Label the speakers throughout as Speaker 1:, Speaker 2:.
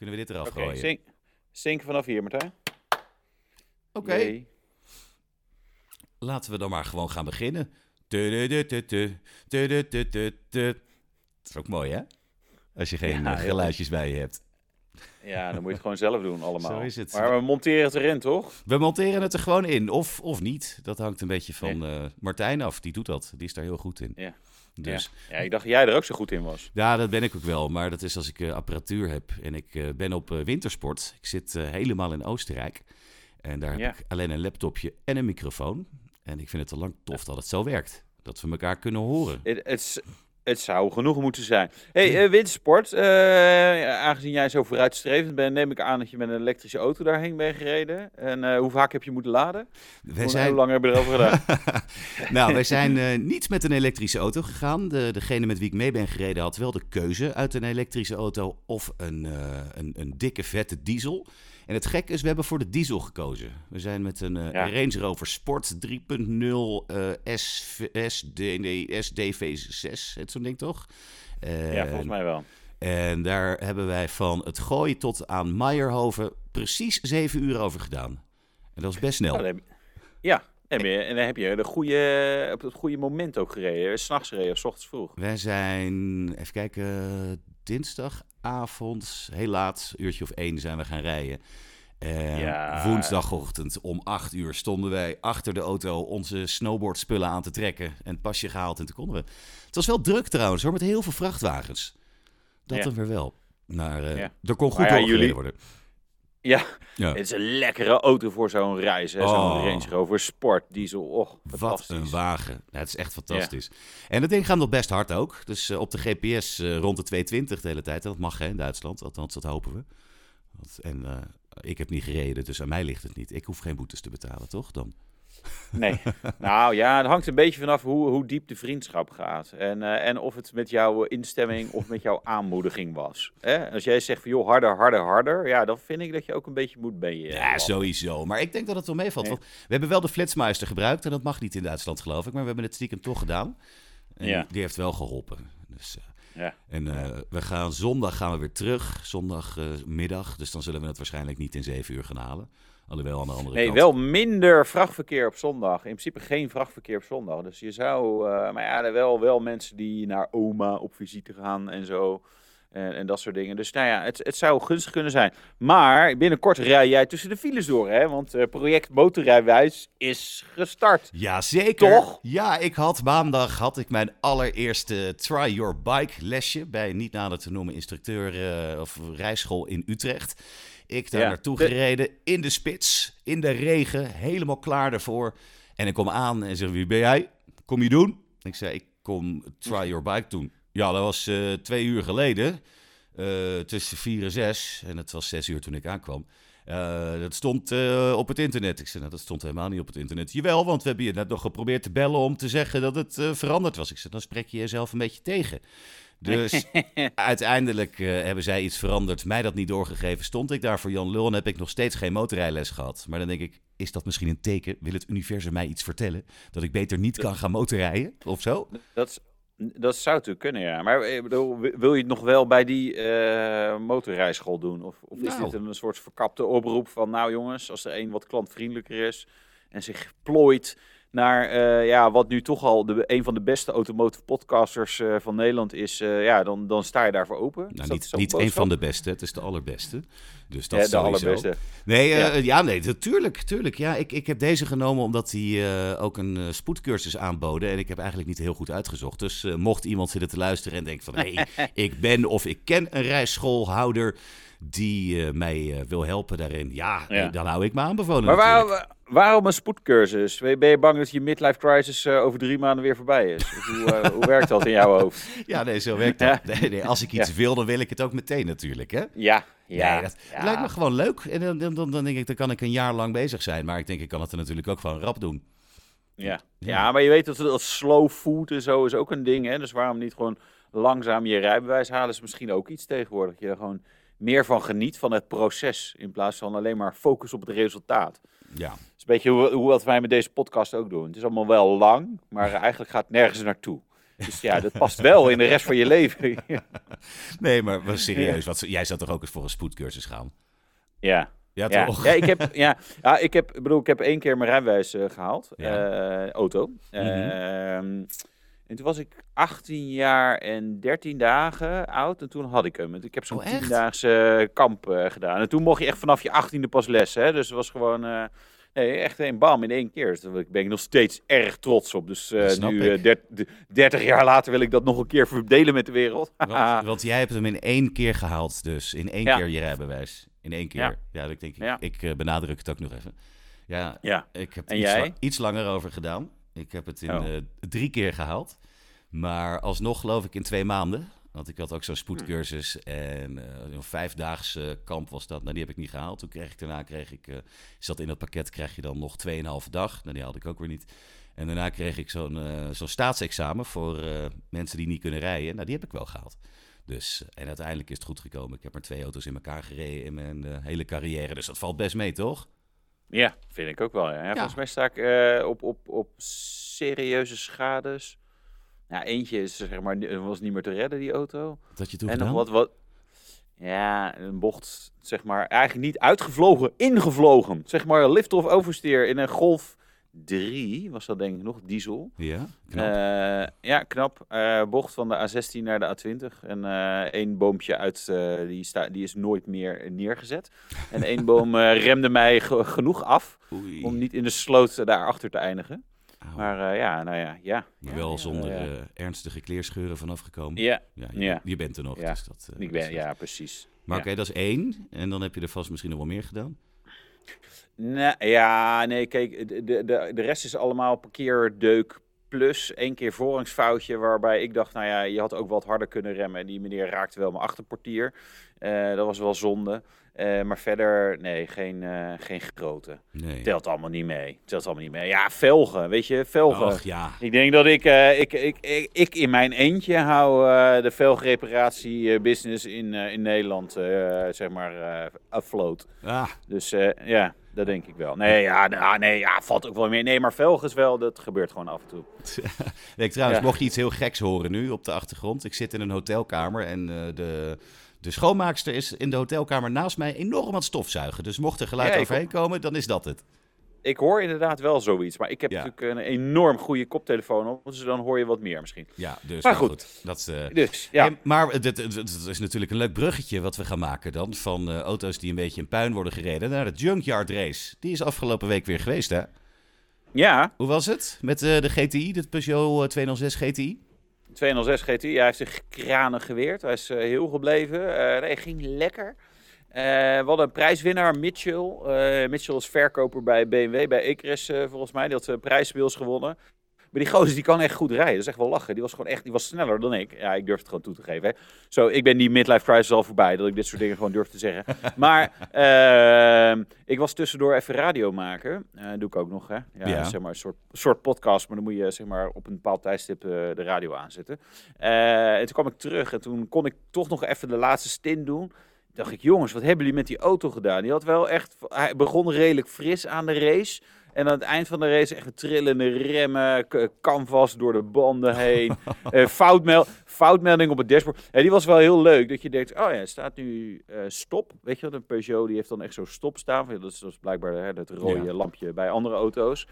Speaker 1: Kunnen we dit eraf gooien?
Speaker 2: zing vanaf hier, Martijn.
Speaker 1: Oké, laten we dan maar gewoon gaan beginnen. Dat is ook mooi, hè? Als je geen
Speaker 2: Ja,
Speaker 1: eh,
Speaker 2: heel
Speaker 1: geluidjes bij je hebt.
Speaker 2: Ja, dan moet je het gewoon zelf doen allemaal.
Speaker 1: Zo is het.
Speaker 2: Maar we monteren het erin, toch?
Speaker 1: We monteren het er gewoon in, of, of niet. Dat hangt een beetje van eh, Martijn af. Die doet dat. Die is daar heel goed in.
Speaker 2: Ja.
Speaker 1: Dus
Speaker 2: Ja. ja, ik dacht dat jij er ook zo goed in was.
Speaker 1: ja, dat ben ik ook wel. Maar dat is als ik eh, apparatuur heb en ik eh, ben op eh, wintersport. Ik zit helemaal in Oostenrijk. En daar heb
Speaker 2: Ja.
Speaker 1: ik alleen een laptopje en een microfoon. En ik vind het al lang tof dat het zo werkt. Dat we elkaar kunnen horen.
Speaker 2: Het, het zou genoeg moeten zijn. hey, eh, wintersport. eh, aangezien jij zo vooruitstrevend bent, neem ik aan dat je met een elektrische auto daarheen bent gereden. En eh, hoe vaak heb je moeten laden?
Speaker 1: Wij
Speaker 2: Hoe
Speaker 1: zijn,
Speaker 2: lang heb je erover gedaan?
Speaker 1: nou, wij zijn niet met een elektrische auto gegaan. De, degene met wie ik mee ben gereden had wel de keuze uit een elektrische auto of een, een, een dikke vette diesel. En het gekke is, we hebben voor de diesel gekozen. We zijn met een eh,
Speaker 2: Ja.
Speaker 1: Range Rover Sport 3.0 eh SV SD, nee, SDV6, het zo'n ding toch?
Speaker 2: Ja, volgens mij wel.
Speaker 1: En daar hebben wij van het gooi tot aan Meijerhoven precies zeven uur over gedaan. En dat is best snel.
Speaker 2: Nou, ja, je, en dan heb je de goede, op het goede moment ook gereden. S'nachts gereden of 's ochtends vroeg.
Speaker 1: Wij zijn, even kijken, dinsdagavond, heel laat, uurtje of één zijn we gaan rijden. En
Speaker 2: Ja.
Speaker 1: woensdagochtend om acht uur stonden wij achter de auto onze snowboardspullen aan te trekken. En het pasje gehaald en toen konden we. Het was wel druk trouwens hoor, met heel veel vrachtwagens. Dat
Speaker 2: Ja.
Speaker 1: dan weer wel. Maar
Speaker 2: Ja.
Speaker 1: er kon goed
Speaker 2: Maar jullie-
Speaker 1: worden.
Speaker 2: Ja,
Speaker 1: Ja.
Speaker 2: het is een lekkere auto voor zo'n reis. Zo'n
Speaker 1: Oh.
Speaker 2: Range Rover Sport Diesel. Och,
Speaker 1: Wat een wagen. Ja, het is echt fantastisch. En dat ding gaat nog best hard ook. Dus eh, op de GPS eh, rond de 220 de hele tijd. Dat mag hè, in Duitsland, althans dat hopen we. Want, en eh, ik heb niet gereden, dus aan mij ligt het niet. Ik hoef geen boetes te betalen, toch? Dan.
Speaker 2: Nee. nou ja, het hangt een beetje vanaf hoe, hoe diep de vriendschap gaat. En, eh, en of het met jouw instemming of met jouw aanmoediging was. Als jij zegt van joh, harder, harder, harder. Ja, dan vind ik dat je ook een beetje moet ben je.
Speaker 1: Ja, sowieso. Maar ik denk dat het wel meevalt.
Speaker 2: Nee.
Speaker 1: Want we hebben wel de Flitsmeister gebruikt. En dat mag niet in Duitsland, geloof ik. Maar we hebben het stiekem toch gedaan. En
Speaker 2: Ja.
Speaker 1: die, die heeft wel geholpen. Dus, eh,
Speaker 2: Ja.
Speaker 1: En eh, we gaan zondag gaan we weer terug. Zondagmiddag. dus dan zullen we het waarschijnlijk niet in zeven uur gaan halen. Alhoewel aan de andere
Speaker 2: Nee,
Speaker 1: kant.
Speaker 2: wel minder vrachtverkeer op zondag. In principe geen vrachtverkeer op zondag. Dus je zou, eh, maar ja, er wel, wel mensen die naar oma op visite gaan en zo. En, en dat soort dingen. Dus nou ja, het, het zou gunstig kunnen zijn. Maar binnenkort rij jij tussen de files door, hè? Want eh, project Motorrijwijs is gestart.
Speaker 1: Ja, zeker.
Speaker 2: Toch?
Speaker 1: Ja, ik had maandag had ik mijn allereerste Try Your Bike lesje bij niet nader te noemen instructeur eh, of rijschool in Utrecht. Ik daar
Speaker 2: Ja.
Speaker 1: naartoe
Speaker 2: De-
Speaker 1: gereden in de spits, in de regen, helemaal klaar ervoor. En ik kom aan en zeg: Wie ben jij? Kom je doen? Ik zei: Ik kom Try Your Bike doen. Ja, dat was eh, twee uur geleden. eh, tussen vier en zes. En het was zes uur toen ik aankwam. Eh, dat stond op het internet. Ik zei, nou, dat stond helemaal niet op het internet. Jawel, want we hebben je net nog geprobeerd te bellen om te zeggen dat het veranderd was. Ik zei, dan spreek je jezelf een beetje tegen. Dus uiteindelijk eh, hebben zij iets veranderd, mij dat niet doorgegeven. Stond ik daar voor Jan Lul en heb ik nog steeds geen motorrijles gehad. Maar dan denk ik, is dat misschien een teken? Wil het universum mij iets vertellen? Dat ik beter niet kan gaan motorrijden of zo?
Speaker 2: Dat, is- dat zou natuurlijk kunnen, ja. Maar wi- wil je het nog wel bij die eh motorrijschool doen? Of, of is
Speaker 1: Nou.
Speaker 2: dit een soort verkapte oproep van... nou jongens, als er een wat klantvriendelijker is... en zich plooit naar eh, ja, wat nu toch al de, een van de beste automotive podcasters eh, van Nederland is... eh, ja, dan, dan sta je daarvoor open.
Speaker 1: Nou, niet niet een van de beste, het is de allerbeste. Dus dat
Speaker 2: Ja,
Speaker 1: is
Speaker 2: de
Speaker 1: sowieso.
Speaker 2: allerbeste.
Speaker 1: Nee,
Speaker 2: Ja.
Speaker 1: ja. nee, natuurlijk, tuurlijk. Ja, ik, ik heb deze genomen omdat die ook een spoedcursus aanboden. En ik heb eigenlijk niet heel goed uitgezocht. Dus mocht iemand zitten te luisteren en denkt van... hé, hey, ik ben of ik ken een rijschoolhouder die eh, mij eh, wil helpen daarin. Ja,
Speaker 2: Ja.
Speaker 1: eh, dan hou ik me aanbevolen
Speaker 2: Maar waarom een spoedcursus? Ben je bang dat je midlife crisis over drie maanden weer voorbij is? Hoe, hoe werkt dat in jouw hoofd?
Speaker 1: Ja, nee, zo werkt dat. Nee, nee, als ik iets wil, dan wil ik het ook meteen natuurlijk, hè?
Speaker 2: Ja, ja.
Speaker 1: nee, dat
Speaker 2: ja.
Speaker 1: lijkt me gewoon leuk. En dan, dan, dan, denk ik, dan kan ik een jaar lang bezig zijn. Maar ik denk, ik kan het er natuurlijk ook gewoon rap doen.
Speaker 2: Ja.
Speaker 1: Ja.
Speaker 2: ja, maar je weet dat, dat slow food en zo is ook een ding. Hè? Dus waarom niet gewoon langzaam je rijbewijs halen is misschien ook iets tegenwoordig. Je gewoon meer van geniet van het proces in plaats van alleen maar focus op het resultaat.
Speaker 1: Ja,
Speaker 2: Dat is een beetje hoe, hoe wat wij met deze podcast ook doen. Het is allemaal wel lang, maar eigenlijk gaat nergens naartoe. Dus ja, dat past wel in de rest van je leven.
Speaker 1: nee, maar was serieus. Wat, jij zou toch ook eens voor een spoedcursus gaan?
Speaker 2: Ja.
Speaker 1: Ja,
Speaker 2: Ja,
Speaker 1: toch?
Speaker 2: ja, ik heb, ja, ja, ik heb, bedoel, ik heb één keer mijn rijbewijs eh, gehaald,
Speaker 1: Ja.
Speaker 2: eh, auto.
Speaker 1: Mhm.
Speaker 2: Ehm, en toen was ik 18 jaar en 13 dagen oud en toen had ik hem. Ik heb zo'n
Speaker 1: Oh, echt?
Speaker 2: tiendaagse kamp eh, gedaan. En toen mocht je echt vanaf je 18e pas les, hè. Dus het was gewoon, eh, nee, echt een bam in één keer. Dus daar ben ik nog steeds erg trots op. Dus eh,
Speaker 1: Dat
Speaker 2: nu,
Speaker 1: ik.
Speaker 2: eh, der- de- 30 jaar later, wil ik dat nog een keer verdelen met de wereld.
Speaker 1: Want, want jij hebt hem in één keer gehaald, dus in één
Speaker 2: Ja.
Speaker 1: keer je rijbewijs. In één keer. Ja,
Speaker 2: Ja.
Speaker 1: ik denk, ik,
Speaker 2: Ja.
Speaker 1: ik benadruk het ook nog even. Ja,
Speaker 2: ja.
Speaker 1: ik heb
Speaker 2: En
Speaker 1: iets,
Speaker 2: jij?
Speaker 1: la- iets langer over gedaan. Ik heb het in
Speaker 2: Oh.
Speaker 1: drie keer gehaald. Maar alsnog geloof ik in twee maanden. Want ik had ook zo'n spoedcursus en eh, een vijfdaagse kamp was dat. Nou, die heb ik niet gehaald. Toen kreeg ik daarna, kreeg ik, eh zat in dat pakket, krijg je dan nog 2,5 dag. Nou, die haalde ik ook weer niet. En daarna kreeg ik zo'n eh, zo'n staatsexamen voor eh, mensen die niet kunnen rijden. Nou, die heb ik wel gehaald. Dus, en uiteindelijk is het goed gekomen. Ik heb maar twee auto's in elkaar gereden in mijn eh, hele carrière. Dus dat valt best mee, toch?
Speaker 2: Ja, vind ik ook wel. Ja. Ja, Volgens mij sta ik eh, op, op, op serieuze schades. Ja, eentje is zeg maar was niet meer te redden die auto.
Speaker 1: Dat je toen
Speaker 2: en nog wat wat. Ja, een bocht zeg maar eigenlijk niet uitgevlogen, ingevlogen. Zeg maar lift-off oversteer in een Golf 3 was dat denk ik nog diesel.
Speaker 1: Ja, knap.
Speaker 2: Eh, ja, knap. Eh, bocht van de A16 naar de A20. En eh één boompje uit, die, sta, die is nooit meer neergezet. En één boom remde mij ge- genoeg af
Speaker 1: Oei.
Speaker 2: om niet in de sloot daarachter te eindigen. Maar eh, ja, nou ja, ja.
Speaker 1: Maar wel zonder
Speaker 2: ja.
Speaker 1: eh, ernstige kleerscheuren vanaf gekomen.
Speaker 2: Ja,
Speaker 1: Ja, je,
Speaker 2: Ja.
Speaker 1: je bent er nog.
Speaker 2: Ja.
Speaker 1: Dus dat, eh,
Speaker 2: ik ben, ja, precies.
Speaker 1: Maar
Speaker 2: ja.
Speaker 1: oké, dat is één. En dan heb je er vast misschien nog wel meer gedaan.
Speaker 2: Nee, ja, nee, kijk, de, de, de, rest is allemaal parkeerdeuk plus één keer voorrangsfoutje waarbij ik dacht, nou ja, je had ook wat harder kunnen remmen. En die meneer raakte wel mijn achterportier. Eh, dat was wel zonde. Eh, maar verder, nee, geen, eh, geen grote.
Speaker 1: Nee.
Speaker 2: Telt allemaal niet mee. Telt allemaal niet mee. Ja, velgen, weet je, velgen.
Speaker 1: Och ja.
Speaker 2: Ik denk dat ik, eh, ik, ik, ik, ik in mijn eentje hou de velgreparatie eh, business in, in Nederland, zeg maar, afloat.
Speaker 1: Ah,
Speaker 2: Dus ja, dat denk ik wel. Nee, ja, nou, nee, ja, valt ook wel meer. Nee, maar velgen is wel, dat gebeurt gewoon af en toe.
Speaker 1: nee, trouwens,
Speaker 2: Ja.
Speaker 1: mocht je iets heel geks horen nu op de achtergrond. Ik zit in een hotelkamer en de, de schoonmaakster is in de hotelkamer naast mij enorm aan het stofzuigen. Dus mocht er geluid
Speaker 2: Ja,
Speaker 1: overheen komen, dan is dat het.
Speaker 2: Ik hoor inderdaad wel zoiets, maar ik heb
Speaker 1: Ja.
Speaker 2: natuurlijk een enorm goede koptelefoon op, dus dan hoor je wat meer misschien.
Speaker 1: Ja, dus
Speaker 2: Maar
Speaker 1: nou
Speaker 2: goed.
Speaker 1: Dat is, eh,
Speaker 2: Dus, ja.
Speaker 1: Hey, maar het is natuurlijk een leuk bruggetje wat we gaan maken dan. Van eh, auto's die een beetje in puin worden gereden naar de Junkyard Race. Die is afgelopen week weer geweest, hè?
Speaker 2: Ja,
Speaker 1: Hoe was het met eh, de GTI, de Peugeot eh, 206 GTI?
Speaker 2: 206 GT, hij heeft zich kranig geweerd. Hij is eh, heel gebleven. Eh nee, ging lekker. Eh, we een prijswinnaar, Mitchell. Eh, Mitchell is verkoper bij BMW, bij Ecres eh, volgens mij. Die had uh, prijspeels gewonnen. Maar die gozer die kan echt goed rijden. Dat is echt wel lachen. Die was gewoon echt, die was sneller dan ik. Ja, ik durf het gewoon toe te geven. Hè. Zo, ik ben die midlife crisis al voorbij, dat ik dit soort dingen gewoon durf te zeggen. Maar ehm, ik was tussendoor even radio maken. Eh, doe ik ook nog, hè. Ja,
Speaker 1: Ja.
Speaker 2: Zeg maar een soort, soort podcast, maar dan moet je zeg maar op een bepaald tijdstip eh, de radio aanzetten. Eh, en toen kwam ik terug en toen kon ik toch nog even de laatste stint doen. Dacht ik, jongens, wat hebben jullie met die auto gedaan? Die had wel echt, hij begon redelijk fris aan de race. En aan het eind van de race echt trillende remmen, canvas door de banden heen, eh, foutmel foutmelding op het dashboard. En die was wel heel leuk, dat je denkt, oh ja, staat nu eh, stop. Weet je wat, een Peugeot die heeft dan echt zo stop staan. Dat is, dat is blijkbaar hè, het rode
Speaker 1: Ja.
Speaker 2: lampje bij andere auto's.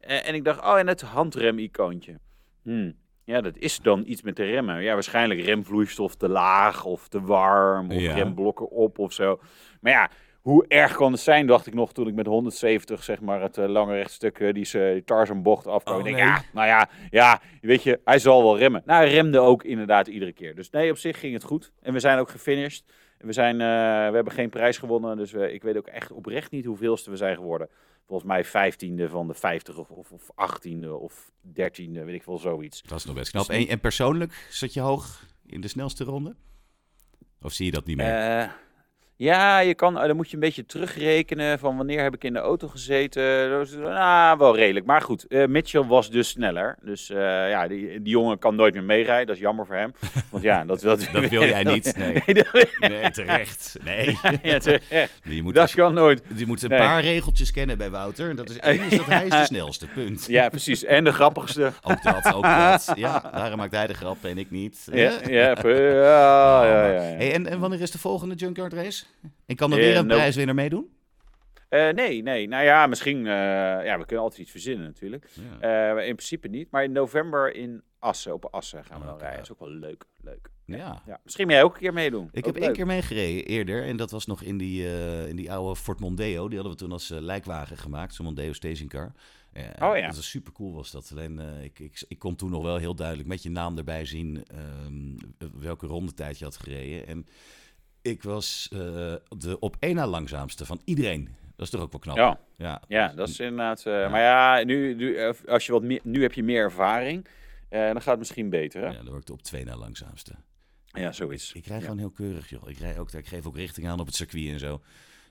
Speaker 2: En ik dacht, oh en het handrem-icoontje. Hmm. Ja, dat is dan iets met de remmen. Ja, waarschijnlijk remvloeistof te laag of te warm of
Speaker 1: Ja.
Speaker 2: remblokken op of zo. Maar ja, hoe erg kan het zijn, dacht ik nog toen ik met 170, zeg maar, het eh, lange rechtstuk, eh, die, ze- die Tarzan-bocht afkwam.
Speaker 1: Oh, nee.
Speaker 2: ja, nou ja, ja, weet je, hij zal wel remmen. Nou, hij remde ook inderdaad iedere keer. Dus nee, op zich ging het goed. En we zijn ook gefinished. We, zijn, eh, we hebben geen prijs gewonnen, dus ik weet ook echt oprecht niet hoeveelste we zijn geworden. Volgens mij vijftiende van de 50 of, of, of 18e of 13e, weet ik wel, zoiets.
Speaker 1: Dat is nog best knap. En, en persoonlijk zat je hoog in de snelste ronde? Of zie je dat niet meer?
Speaker 2: Eh, Ja, je kan, eh, dan moet je een beetje terugrekenen van wanneer heb ik in de auto gezeten. Is, nou, wel redelijk. Maar goed, eh, Mitchell was dus sneller. Dus eh, ja, die, die jongen kan nooit meer meerijden. Dat is jammer voor hem. Want ja, dat, dat,
Speaker 1: Dat wil jij niet. Nee, nee terecht. Nee.
Speaker 2: ja, terecht.
Speaker 1: Je moet,
Speaker 2: dat kan nooit.
Speaker 1: je moet een
Speaker 2: Nee.
Speaker 1: paar regeltjes kennen bij Wouter. En dat is één is dat hij is de snelste. Punt.
Speaker 2: Ja, precies. En de grappigste.
Speaker 1: Ook dat, ook dat. Ja, daarom maakt hij de grap en ik niet.
Speaker 2: Ja, ja, ja, ja, ja, ja.
Speaker 1: Hey, en, en wanneer is de volgende Junkyard Race? En kan er weer een
Speaker 2: no-
Speaker 1: prijswinnaar meedoen?
Speaker 2: Eh, nee, nee. Nou ja, misschien. eh, ja, we kunnen altijd iets verzinnen natuurlijk.
Speaker 1: Ja.
Speaker 2: Eh, in principe niet. Maar in november in Assen, op Assen gaan we dan
Speaker 1: Oké.
Speaker 2: rijden. Dat is ook wel leuk. leuk.
Speaker 1: ja.
Speaker 2: Ja. Misschien moet jij ook een keer meedoen.
Speaker 1: Ik
Speaker 2: Ook
Speaker 1: heb één keer meegereden eerder. En dat was nog in die, in die oude Ford Mondeo. Die hadden we toen als lijkwagen gemaakt. Zo'n Mondeo stationcar. Eh,
Speaker 2: Oh ja.
Speaker 1: Dat was super cool was dat. Alleen ik, ik, ik kon toen nog wel heel duidelijk met je naam erbij zien ehm, welke rondetijd je had gereden. En ik was eh, de op één na langzaamste van iedereen. Dat is toch ook wel knap?
Speaker 2: Ja,
Speaker 1: Ja,
Speaker 2: ja, dat is inderdaad. eh,
Speaker 1: Ja.
Speaker 2: Maar ja, nu, nu, eh, als je wat meer, nu heb je meer ervaring. eh, dan gaat het misschien beter. Hè?
Speaker 1: ja dan word ik de op twee na langzaamste.
Speaker 2: Ja, zoiets.
Speaker 1: Ik rij
Speaker 2: Ja.
Speaker 1: gewoon heel keurig, joh. Ik, rij ook, ik geef ook richting aan op het circuit en zo.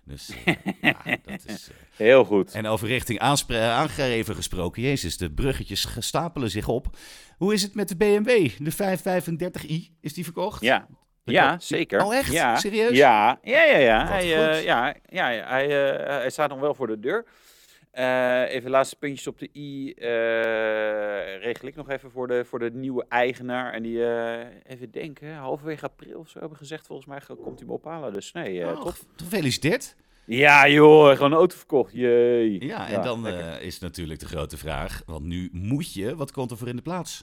Speaker 1: Dus ja, dat is...
Speaker 2: Heel goed.
Speaker 1: En over richting aangegeven gesproken, jezus, de bruggetjes ge- stapelen zich op. Hoe is het met de BMW? De 535i, is die verkocht?
Speaker 2: Ja. Ja, zeker.
Speaker 1: Oh, echt?
Speaker 2: Ja.
Speaker 1: Serieus?
Speaker 2: Ja, ja, ja. ja. Hij, eh, ja, ja, hij, eh, hij staat nog wel voor de deur. Eh, even laatste puntjes op de i. regel ik nog even voor de, voor de nieuwe eigenaar. En die, even denken, halverwege april of zo hebben gezegd. Volgens mij komt hij me ophalen. Dus nee,
Speaker 1: Oh,
Speaker 2: top.
Speaker 1: gefeliciteerd.
Speaker 2: Ja joh, gewoon een auto verkocht. Jee.
Speaker 1: Ja, en dan is natuurlijk de grote vraag, want nu moet je, wat komt er voor in de plaats?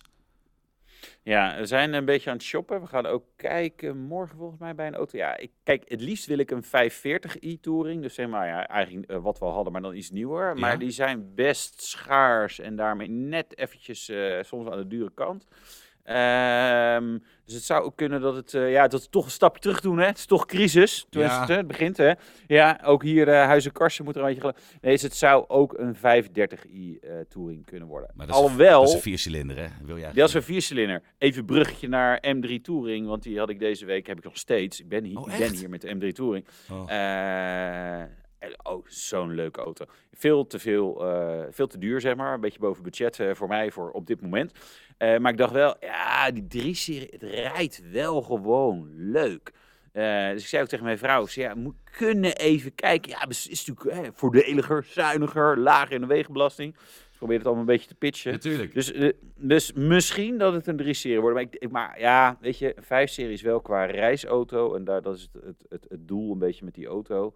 Speaker 2: Ja, we zijn een beetje aan het shoppen. We gaan ook kijken morgen volgens mij bij een auto. Ja, ik, kijk, het liefst wil ik een 540i Touring. Dus zeg maar, ja, eigenlijk eh, wat we al hadden, maar dan iets nieuwer. Maar
Speaker 1: Ja.
Speaker 2: die zijn best schaars en daarmee net eventjes eh, soms aan de dure kant. Ehm, dus het zou ook kunnen dat het, eh, ja, dat we toch een stapje terug doen. Hè? Het is toch crisis. Tenminste,
Speaker 1: Ja.
Speaker 2: het begint. Hè? Ja, ook hier uh, Huizen Karsen moet er een beetje... Nee, dus het zou ook een 530i eh Touring kunnen worden.
Speaker 1: Maar dat is,
Speaker 2: Alhoewel...
Speaker 1: dat is een viercilinder, hè? Wil jij
Speaker 2: Dat is een viercilinder. Even bruggetje naar M3 Touring, want die had ik deze week, heb ik nog steeds. Ik ben hier,
Speaker 1: Oh,
Speaker 2: ik ben hier met de M3 Touring.
Speaker 1: Oh.
Speaker 2: Oh, zo'n leuke auto. Veel te veel, eh, veel te duur, zeg maar. Een beetje boven budget eh, voor mij voor op dit moment. Eh, maar ik dacht wel, ja, die 3-serie, het rijdt wel gewoon leuk. Dus ik zei ook tegen mijn vrouw, zei, ja, moet kunnen even kijken. Ja, het is is natuurlijk hè, voordeliger, zuiniger, lager in de wegenbelasting. Dus ik probeer het allemaal een beetje te pitchen.
Speaker 1: Natuurlijk.
Speaker 2: Dus, dus misschien dat het een 3-serie wordt. Maar, ik, ik- maar ja, weet je, een 5-serie is wel qua reisauto. En daar, dat is het, het, het, het doel een beetje met die auto.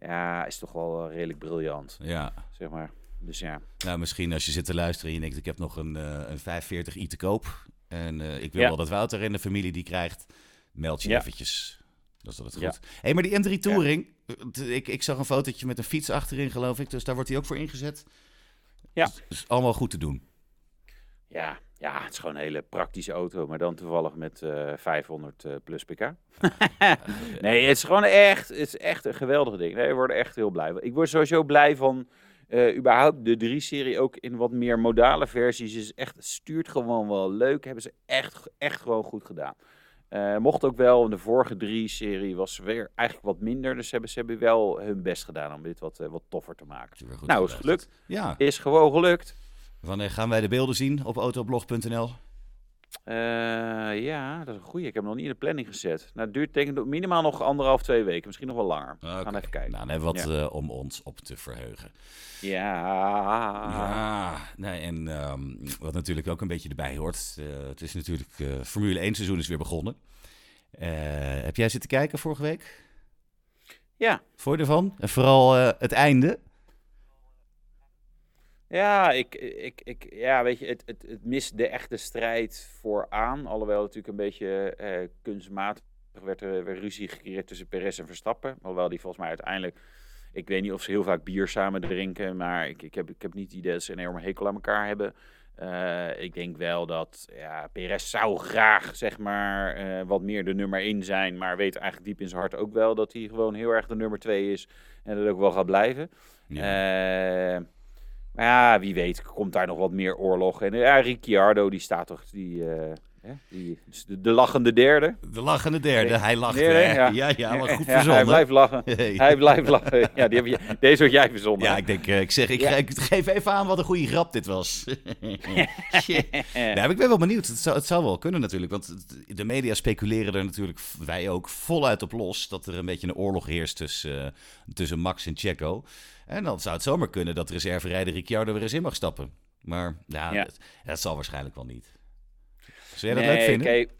Speaker 2: Ja, is toch wel eh, redelijk briljant,
Speaker 1: Ja.
Speaker 2: zeg maar. Dus ja.
Speaker 1: Nou, misschien als je zit te luisteren en je denkt, ik heb nog een, eh, een 540i te koop. En eh, ik wil
Speaker 2: Ja.
Speaker 1: wel dat Wouter en de familie die krijgt. Meld je
Speaker 2: Ja.
Speaker 1: eventjes. Dat is altijd
Speaker 2: Ja.
Speaker 1: goed. hey, maar die M3 Touring, ik, ik zag een fotootje met een fiets achterin, geloof ik. Dus daar wordt hij ook voor ingezet.
Speaker 2: Ja.
Speaker 1: Dus, is allemaal goed te doen.
Speaker 2: Ja, ja, het is gewoon een hele praktische auto. Maar dan toevallig met eh 500 eh, plus pk. nee, het is gewoon echt, het is echt een geweldig ding. Nee, we worden echt heel blij. Ik word sowieso blij van eh, überhaupt de 3-serie ook in wat meer modale versies. Is echt, het stuurt gewoon wel leuk. Hebben ze echt, echt gewoon goed gedaan. Eh, mocht ook wel, de vorige 3-serie was weer eigenlijk wat minder. Dus ze hebben, ze hebben wel hun best gedaan om dit wat, eh, wat toffer te maken. Nou, is gelukt.
Speaker 1: Ja.
Speaker 2: Is gewoon gelukt.
Speaker 1: Wanneer gaan wij de beelden zien op autoblog.nl?
Speaker 2: Eh, ja, dat is een goeie. Ik heb hem nog niet in de planning gezet. Nou, het duurt denk ik minimaal nog anderhalf, twee weken. Misschien nog wel langer. We gaan
Speaker 1: Oké.
Speaker 2: even kijken.
Speaker 1: Nou, dan hebben we wat eh, om ons op te verheugen.
Speaker 2: Ja.
Speaker 1: Ja, nee, en ehm, wat natuurlijk ook een beetje erbij hoort. eh, het is natuurlijk Formule 1 seizoen is weer begonnen. Heb jij zitten kijken vorige week?
Speaker 2: Ja.
Speaker 1: Vond je ervan? En vooral het einde.
Speaker 2: Ja, ik, ik, ik, ja, weet je, het, het, het mist de echte strijd vooraan. Alhoewel het natuurlijk een beetje eh, kunstmatig werd er weer ruzie gecreëerd tussen Perez en Verstappen. Alhoewel die volgens mij uiteindelijk... Ik weet niet of ze heel vaak bier samen drinken, maar ik, ik, heb, ik heb niet het idee dat ze een enorme hekel aan elkaar hebben. Eh, ik denk wel dat ja, Perez zou graag zeg maar, eh, wat meer de nummer 1 zijn, maar weet eigenlijk diep in zijn hart ook wel dat hij gewoon heel erg de nummer 2 is en dat ook wel gaat blijven.
Speaker 1: Ja.
Speaker 2: Eh, maar ja, wie weet komt daar nog wat meer oorlog. En ja, Ricciardo die staat toch, die, eh, Hè? Die, dus de, de lachende derde.
Speaker 1: De lachende derde, hij lacht.
Speaker 2: Nee, nee,
Speaker 1: hè?
Speaker 2: ja.
Speaker 1: ja, ja, maar goed
Speaker 2: Ja,
Speaker 1: verzonnen.
Speaker 2: hij blijft lachen.
Speaker 1: Hey.
Speaker 2: Hij blijft lachen. Ja, die heb je, deze had jij verzonnen.
Speaker 1: Ja, ik denk, eh, ik zeg, ik,
Speaker 2: Ja.
Speaker 1: ik geef even aan wat een goede grap dit was. Maar ik ben wel benieuwd. Het zou, het zou wel kunnen natuurlijk. Want de media speculeren er natuurlijk, wij ook, voluit op los. Dat er een beetje een oorlog heerst tussen, eh, tussen Max en Checo. En dan zou het zomaar kunnen dat de reserverijder Ricciardo weer eens in mag stappen. Maar ja,
Speaker 2: Ja.
Speaker 1: Dat, dat zal waarschijnlijk wel niet. Zou jij dat
Speaker 2: Nee,
Speaker 1: leuk vinden?
Speaker 2: kijk,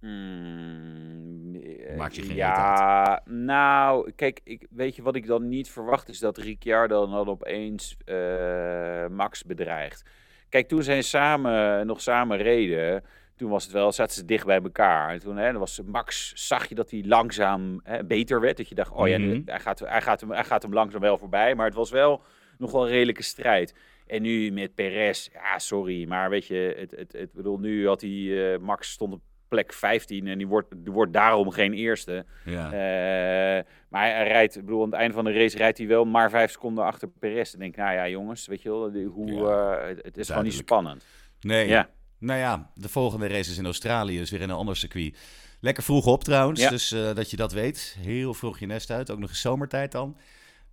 Speaker 2: mm,
Speaker 1: Maakt je geen
Speaker 2: Ja, nou, kijk, ik, weet je wat ik dan niet verwacht is dat Ricciardo dan opeens eh, Max bedreigt. Kijk, toen zij samen, nog samen reden, toen was het wel, zaten ze dicht bij elkaar. En toen hè, was Max, zag je dat hij langzaam hè, beter werd. Dat je dacht, oh ja,
Speaker 1: Mhm.
Speaker 2: hij, gaat, hij, gaat hem, hij gaat hem langzaam wel voorbij. Maar het was wel nog wel een redelijke strijd. En nu met Perez, ja, sorry, maar weet je, het, het, het bedoel, nu had hij, eh, Max stond op plek 15 en die wordt, die wordt daarom geen eerste.
Speaker 1: Ja.
Speaker 2: Eh, maar hij, hij rijdt, ik bedoel, aan het einde van de race rijdt hij wel maar vijf seconden achter Perez. Dan denk nou ja, jongens, weet je wel, hoe,
Speaker 1: Ja,
Speaker 2: eh, het, is gewoon niet spannend.
Speaker 1: Nee.
Speaker 2: Ja.
Speaker 1: Nou ja, de volgende race is in Australië, dus weer in een ander circuit. Lekker vroeg op trouwens,
Speaker 2: Ja.
Speaker 1: dus eh, dat je dat weet. Heel vroeg je nest uit, ook nog eens zomertijd dan.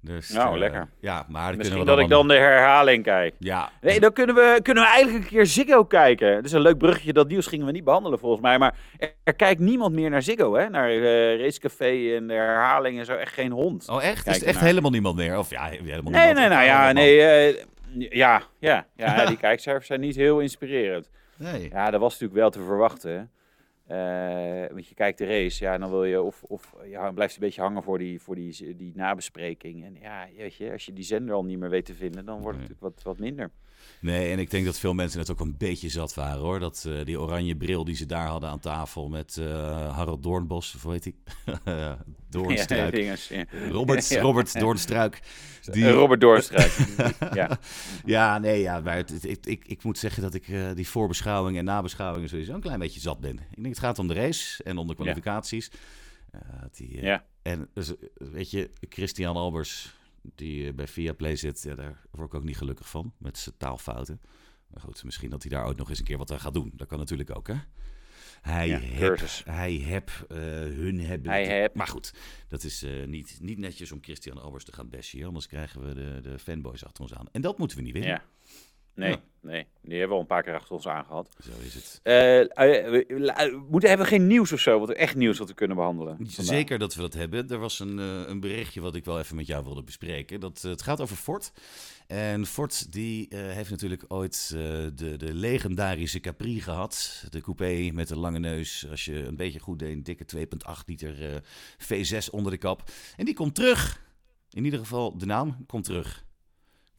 Speaker 1: Dus,
Speaker 2: Nou,
Speaker 1: eh,
Speaker 2: lekker.
Speaker 1: Ja, maar
Speaker 2: Misschien
Speaker 1: we
Speaker 2: dat ik dan de herhaling kijk.
Speaker 1: Ja,
Speaker 2: Nee, dan kunnen we, kunnen we eigenlijk een keer Ziggo kijken. Het is een leuk bruggetje, dat nieuws gingen we niet behandelen volgens mij. Maar er, er kijkt niemand meer naar Ziggo, hè? Naar eh Racecafé en de herhaling en zo. Echt geen hond.
Speaker 1: Oh, echt? Is echt helemaal niemand meer? Of ja, helemaal
Speaker 2: Nee,
Speaker 1: niemand.
Speaker 2: nee, nou ja,
Speaker 1: Oh,
Speaker 2: nee. ja, ja, ja, die kijkcijfers zijn niet heel inspirerend.
Speaker 1: Nee.
Speaker 2: Ja, dat was natuurlijk wel te verwachten. Eh, want je kijkt de race, ja, dan wil je of, of ja, blijft een beetje hangen voor die, voor die, die nabespreking. En ja, weet je, als je die zender al niet meer weet te vinden, dan wordt het
Speaker 1: Nee.
Speaker 2: natuurlijk wat, wat minder.
Speaker 1: Nee, en ik denk dat veel mensen het ook een beetje zat waren hoor. Dat eh, die oranje bril die ze daar hadden aan tafel met eh Harold Doornbos, of hoe heet hij? Doornstruik.
Speaker 2: Ja, dinges, ja.
Speaker 1: Robert,
Speaker 2: Ja.
Speaker 1: Robert Doornstruik. Die,
Speaker 2: Eh, Robert Doornstruik. ja.
Speaker 1: Ja, nee, ja, maar het, het- ik, ik, ik moet zeggen dat ik die voorbeschouwing en nabeschouwingen sowieso een klein beetje zat ben. Ik denk het gaat om de race en om de kwalificaties. Die. En dus, weet je, Christian Albers, die eh, bij Viaplay zit, ja, daar word ik ook niet gelukkig van met zijn taalfouten. Maar goed, misschien dat hij daar ooit nog eens een keer wat aan gaat doen. Dat kan natuurlijk ook, hè? Hij
Speaker 2: Ja,
Speaker 1: heb, hij heb, eh, hun hebben.
Speaker 2: Hij heb.
Speaker 1: Maar goed, dat is eh, niet, niet netjes om Christian Albers te gaan bashen. Anders krijgen we de, de fanboys achter ons aan. En dat moeten we niet willen.
Speaker 2: ja. Nee,
Speaker 1: Ja.
Speaker 2: nee, die hebben we al een paar keer achter ons aangehad.
Speaker 1: Zo is het.
Speaker 2: Eh, eh, we, we moeten, hebben we geen nieuws of zo? Wat, echt nieuws wat we kunnen behandelen? vandaag?
Speaker 1: Zeker dat we dat hebben. Er was een, eh, een berichtje wat ik wel even met jou wilde bespreken. Dat, het gaat over Ford. En Ford die heeft natuurlijk ooit de, de legendarische Capri gehad. De coupé met een lange neus. Als je een beetje goed deed, een dikke 2,8 liter eh, V6 onder de kap. En die komt terug. In ieder geval, de naam komt terug.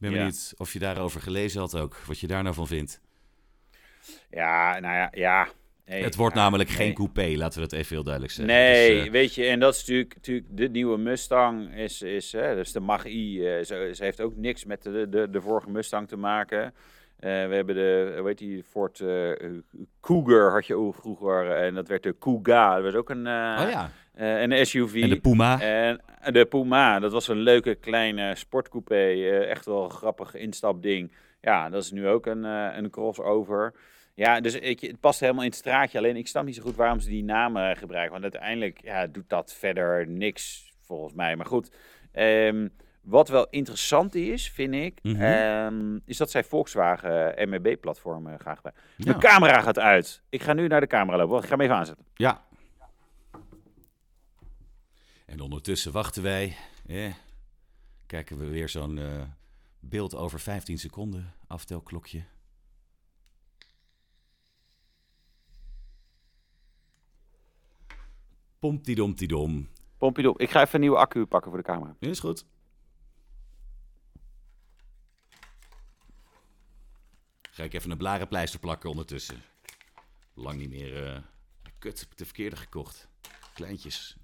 Speaker 1: Ik ben benieuwd of je daarover gelezen had ook. Wat je daar nou van vindt.
Speaker 2: Ja, nou ja, ja. Nee,
Speaker 1: het wordt namelijk
Speaker 2: nee.
Speaker 1: geen coupé, laten we dat even heel duidelijk zeggen.
Speaker 2: Nee,
Speaker 1: Dus, eh,
Speaker 2: weet je, en dat is natuurlijk, natuurlijk de nieuwe Mustang, is, is, hè, dus de Mach-E, eh, ze, ze heeft ook niks met de, de, de vorige Mustang te maken. Eh, we hebben de, heet die, Ford Cougar had je ook vroeger, en dat werd de Kuga, dat was ook een,
Speaker 1: oh ja,
Speaker 2: eh, een SUV.
Speaker 1: en de Puma.
Speaker 2: En de Puma, dat was een leuke kleine sportcoupé. eh, echt wel een grappig instapding. Ja, dat is nu ook een, eh, een crossover. Ja, dus ik, het past helemaal in het straatje. Alleen ik snap niet zo goed waarom ze die namen gebruiken. Want uiteindelijk ja, doet dat verder niks, volgens mij. Maar goed, ehm, wat wel interessant is, vind ik,
Speaker 1: Mhm.
Speaker 2: ehm, is dat zij Volkswagen MEB-platform gaan gebruiken.
Speaker 1: Ja.
Speaker 2: De camera gaat uit. Ik ga nu naar de camera lopen. Ik ga hem even aanzetten.
Speaker 1: Ja. En ondertussen wachten wij. Eh, kijken we weer zo'n eh, beeld over 15 seconden. Aftelklokje. Pomptidom-tidom.
Speaker 2: Pompidou, ik ga even een nieuwe accu pakken voor de camera.
Speaker 1: Is goed. Ga ik even een blarenpleister plakken ondertussen. Lang niet meer. eh, Kut, heb ik de verkeerde gekocht. Kleintjes.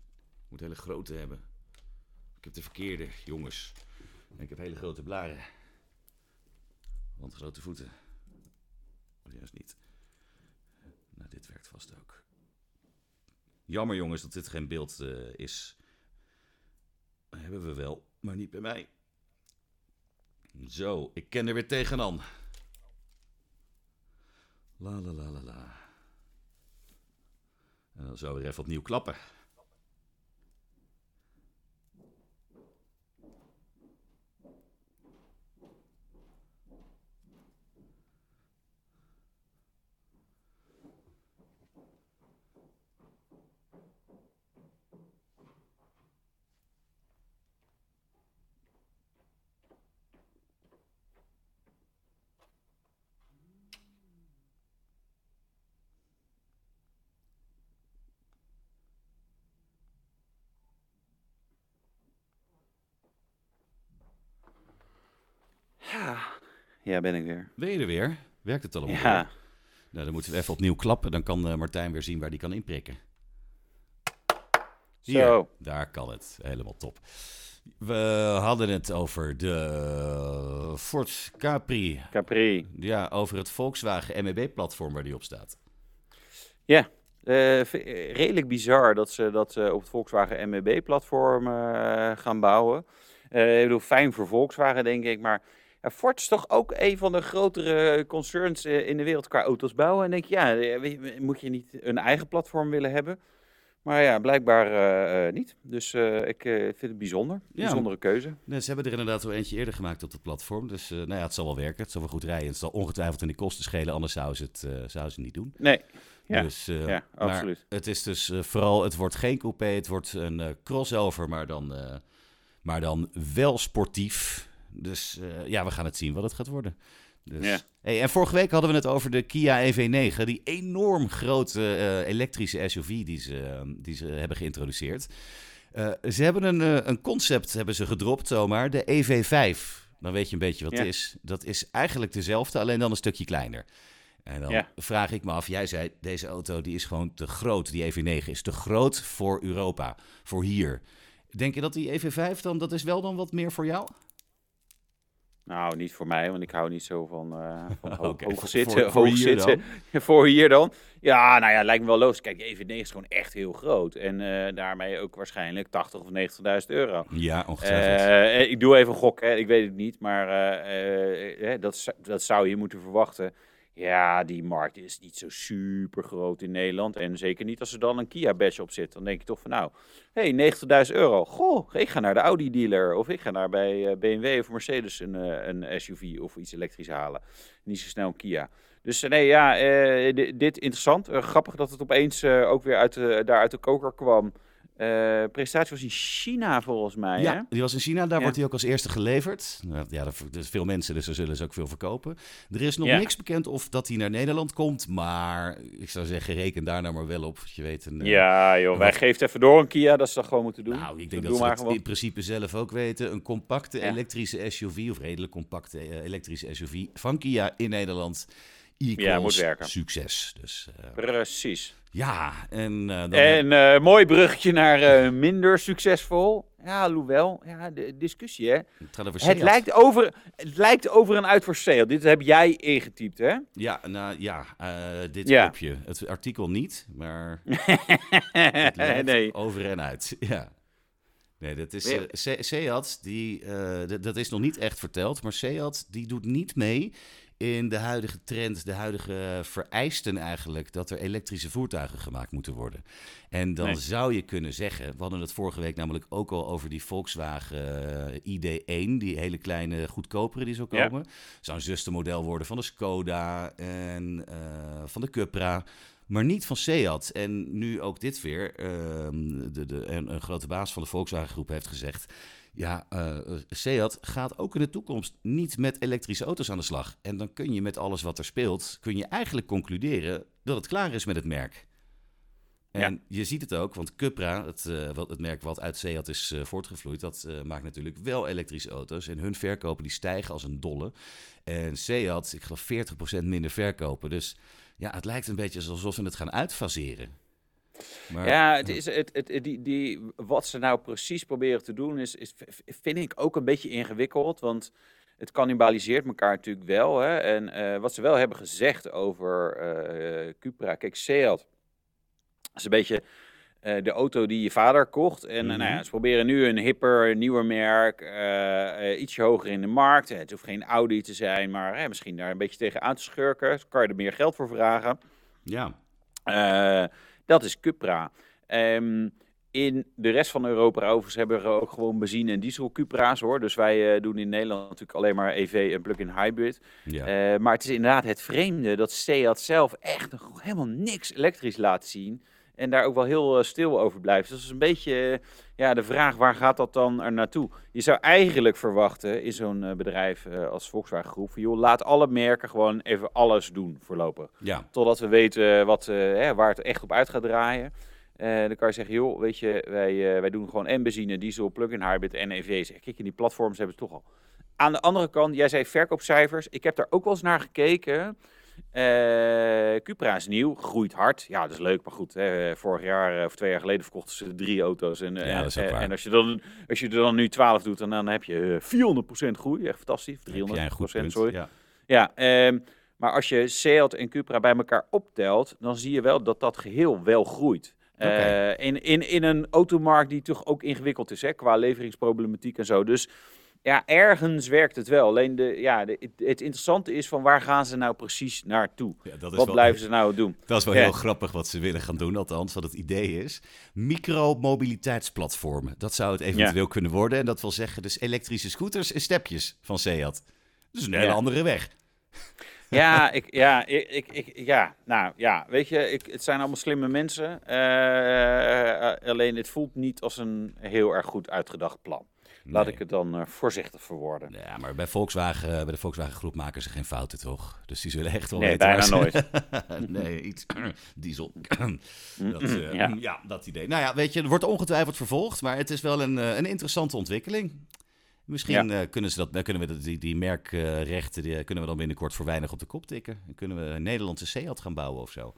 Speaker 1: Moet hele grote hebben. Ik heb de verkeerde, jongens. En ik heb hele grote blaren. Want grote voeten. Of juist niet. Nou, dit werkt vast ook. Jammer jongens dat dit geen beeld eh, is. Hebben we wel, maar niet bij mij. Zo, ik ken er weer tegenaan. La la la la la. En dan zo weer even opnieuw klappen.
Speaker 2: Ja, ja ben ik weer.
Speaker 1: Ben je er weer? Werkt het allemaal
Speaker 2: Ja,
Speaker 1: weer? Nou, dan moeten we even opnieuw klappen. Dan kan eh, Martijn weer zien waar die kan inprikken. Hier,
Speaker 2: zo.
Speaker 1: daar kan het. Helemaal top. We hadden het over de Ford Capri.
Speaker 2: Capri.
Speaker 1: Ja, over het Volkswagen MEB-platform waar die op staat.
Speaker 2: Ja, eh, redelijk bizar dat ze dat eh, op het Volkswagen MEB-platform gaan bouwen. Ik bedoel, fijn voor Volkswagen, denk ik. Maar ja, Ford is toch ook een van de grotere concerns eh, in de wereld qua auto's bouwen. En denk je, ja, eh, je, moet je niet een eigen platform willen hebben? Maar ja, blijkbaar eh, eh, niet. Dus eh, ik eh, vind het bijzonder.
Speaker 1: Ja.
Speaker 2: Bijzondere keuze.
Speaker 1: Nee, ze hebben er inderdaad wel eentje eerder gemaakt op het platform. Dus eh, nou ja, het zal wel werken. Het zal wel goed rijden. Het zal ongetwijfeld in de kosten schelen. Anders zouden ze het, eh, zouden ze niet doen.
Speaker 2: Nee, Ja,
Speaker 1: dus, eh,
Speaker 2: ja,
Speaker 1: maar
Speaker 2: absoluut.
Speaker 1: het is dus eh, vooral, het wordt geen coupé. Het wordt een eh, crossover, maar dan, eh, maar dan wel sportief. Dus eh, ja, we gaan het zien wat het gaat worden. Dus,
Speaker 2: Ja.
Speaker 1: hey, en vorige week hadden we het over de Kia EV9. Die enorm grote eh, elektrische SUV die ze, eh, die ze hebben geïntroduceerd. Ze hebben een, een concept hebben ze gedropt zomaar, de EV5. Dan weet je een beetje wat
Speaker 2: Ja.
Speaker 1: het is. Dat is eigenlijk dezelfde, alleen dan een stukje kleiner. En dan
Speaker 2: Ja.
Speaker 1: vraag ik me af, jij zei deze auto die is gewoon te groot. Die EV9 is te groot voor Europa, voor hier. Denk je dat die EV5 dan, dat is wel dan wat meer voor jou?
Speaker 2: Nou, niet voor mij, want ik hou niet zo van, eh van ho- hoog zitten.
Speaker 1: voor- voor
Speaker 2: hoog
Speaker 1: hier
Speaker 2: zitten. voor hier dan. Ja, nou ja, lijkt me wel logisch. Kijk, EV9 is gewoon echt heel groot. En eh, daarmee ook waarschijnlijk 80 of 90.000 euro.
Speaker 1: Ja, ongetwijfeld.
Speaker 2: Eh, ik doe even een gok, hè. ik weet het niet, maar dat, dat zou je moeten verwachten. Ja, die markt is niet zo super groot in Nederland. En zeker niet als er dan een Kia badge op zit. Dan denk je toch van nou, hey, 90.000 euro. Goh, ik ga naar de Audi dealer. Of ik ga naar bij eh, BMW of Mercedes een, eh, een SUV of iets elektrisch halen. Niet zo snel een Kia. Dus eh, nee, ja, di- dit interessant. Grappig dat het opeens ook weer uit daar uit de koker kwam. Eh presentatie was in China volgens mij.
Speaker 1: ja,
Speaker 2: hè?
Speaker 1: die was in China, daar
Speaker 2: Ja.
Speaker 1: wordt hij ook als eerste geleverd. Nou, Ja, er is veel mensen, dus er zullen ze ook veel verkopen. Er is nog
Speaker 2: Ja.
Speaker 1: niks bekend of dat hij naar Nederland komt, maar ik zou zeggen, reken daar nou maar wel op. Je weet een, eh,
Speaker 2: Ja, joh, wij
Speaker 1: wat-
Speaker 2: geven even door een Kia, dat ze dat gewoon moeten doen.
Speaker 1: Nou, ik denk dat ze dat
Speaker 2: gewoon.
Speaker 1: in principe zelf ook weten. Een compacte
Speaker 2: Ja.
Speaker 1: elektrische SUV, of redelijk compacte eh, elektrische SUV van Kia in Nederland. Equals
Speaker 2: Ja, moet werken.
Speaker 1: succes. Dus
Speaker 2: Precies.
Speaker 1: Ja, en eh, dan
Speaker 2: En eh, mooi bruggetje naar eh, minder succesvol. Ja, alhoewel, ja, de discussie hè.
Speaker 1: het
Speaker 2: lijkt, over, het lijkt over en uit voor sale. Dit heb jij ingetypt, hè?
Speaker 1: Ja, nou ja, dit
Speaker 2: Ja.
Speaker 1: kopje. Het artikel niet, maar het
Speaker 2: nee.
Speaker 1: over en uit. Ja. Nee, dat is Se- Seat, die, dat is nog niet echt verteld, maar Seat die doet niet mee in de huidige trend, de huidige vereisten eigenlijk, dat er elektrische voertuigen gemaakt moeten worden. En dan
Speaker 2: Nee.
Speaker 1: zou je kunnen zeggen, we hadden het vorige week namelijk ook al over die Volkswagen eh, ID1, die hele kleine goedkopere die zou
Speaker 2: Ja.
Speaker 1: komen. Zou een zustermodel worden van de Skoda en eh, van de Cupra. Maar niet van Seat. En nu ook dit weer. ehm, de, de, een, een grote baas van de Volkswagen Groep heeft gezegd. Ja, eh, Seat gaat ook in de toekomst niet met elektrische auto's aan de slag. En dan kun je met alles wat er speelt, kun je eigenlijk concluderen dat het klaar is met het merk. En je ziet het ook, want Cupra, het, eh, het merk wat uit Seat is eh, voortgevloeid, dat maakt natuurlijk wel elektrische auto's. En hun verkopen die stijgen als een dolle. En Seat, ik geloof 40% minder verkopen. Dus ja, het lijkt een beetje alsof we het gaan uitfaseren. Maar,
Speaker 2: Ja, het is, het, het, die, die, wat ze nou precies proberen te doen, is, is, vind ik ook een beetje ingewikkeld. Want het cannibaliseert elkaar natuurlijk wel. Hè? En eh, wat ze wel hebben gezegd over eh, Cupra. Kijk, Seat is een beetje eh, de auto die je vader kocht. En nou ja,
Speaker 1: Mhm.
Speaker 2: ze proberen nu een hipper, nieuwer merk, ietsje hoger in de markt. Het hoeft geen Audi te zijn, maar misschien daar een beetje tegen aan te schurken. Dus kan je er meer geld voor vragen.
Speaker 1: ja.
Speaker 2: Dat is Cupra. Ehm, in de rest van Europa overigens hebben we ook gewoon benzine- en diesel Cupra's hoor. Dus wij eh, doen in Nederland natuurlijk alleen maar EV en plug-in hybrid.
Speaker 1: Ja.
Speaker 2: Eh, maar het is inderdaad het vreemde dat Seat zelf echt helemaal niks elektrisch laat zien. En daar ook wel heel eh, stil over blijft. Dus dat is een beetje eh, ja, de vraag, waar gaat dat dan er naartoe? Je zou eigenlijk verwachten in zo'n eh, bedrijf eh, als Volkswagen Groep... joh, laat alle merken gewoon even alles doen voorlopig.
Speaker 1: ja.
Speaker 2: Totdat we weten wat, eh, hè, waar het echt op uit gaat draaien. Eh, dan kan je zeggen, joh, weet je, wij, eh, wij doen gewoon en benzine, diesel, plug-in hybrid en EV. Zeg, kijk, in die platforms hebben ze toch al. Aan de andere kant, jij zei verkoopcijfers. Ik heb daar ook wel eens naar gekeken. Eh Cupra is nieuw, groeit hard. Ja, dat is leuk, maar goed. Hè, vorig jaar eh, of twee jaar geleden verkochten ze drie auto's. En, eh,
Speaker 1: Ja, dat is ook
Speaker 2: en,
Speaker 1: waar.
Speaker 2: en als, je dan, als je er dan nu 12 doet, dan, dan heb je eh, 400% groei. Echt fantastisch.
Speaker 1: Heb jij een goed
Speaker 2: 300%,
Speaker 1: punt.
Speaker 2: sorry.
Speaker 1: Ja.
Speaker 2: Ja, ehm, maar als je Seat en Cupra bij elkaar optelt, dan zie je wel dat dat geheel wel groeit. In, in, in een automarkt die toch ook ingewikkeld is, hè, qua leveringsproblematiek en zo. Dus ja, ergens werkt het wel. Alleen de, ja, de, het, interessante is van waar gaan ze nou precies naartoe?
Speaker 1: Ja, dat is
Speaker 2: Wat
Speaker 1: wel,
Speaker 2: blijven ze nou doen?
Speaker 1: Dat is wel
Speaker 2: Ja.
Speaker 1: heel grappig wat ze willen gaan doen, althans wat het idee is. Micromobiliteitsplatformen, dat zou het eventueel kunnen worden. En dat wil zeggen dus elektrische scooters en stepjes van Seat. Dat is een hele andere weg.
Speaker 2: Ja, ik, ja, ik, ik, ik- ja, nou ja, weet je, ik, het zijn allemaal slimme mensen. Eh, eh, alleen het voelt niet als een heel erg goed uitgedacht plan. Laat
Speaker 1: Nee.
Speaker 2: ik het dan eh, voorzichtig verwoorden.
Speaker 1: Ja, maar bij Volkswagen, bij de Volkswagen groep maken ze geen fouten, toch? Dus die zullen echt wel
Speaker 2: Nee,
Speaker 1: weten
Speaker 2: bijna nooit.
Speaker 1: nee, iets diesel. dat, eh,
Speaker 2: Ja.
Speaker 1: ja. dat idee. Nou ja, weet je, er wordt ongetwijfeld vervolgd, maar het is wel een, eh, een interessante ontwikkeling. Misschien eh, kunnen, ze dat, kunnen we dat- die, die merkrechten die, eh, kunnen we dan binnenkort voor weinig op de kop tikken. Dan kunnen we een Nederlandse Seat gaan bouwen of zo.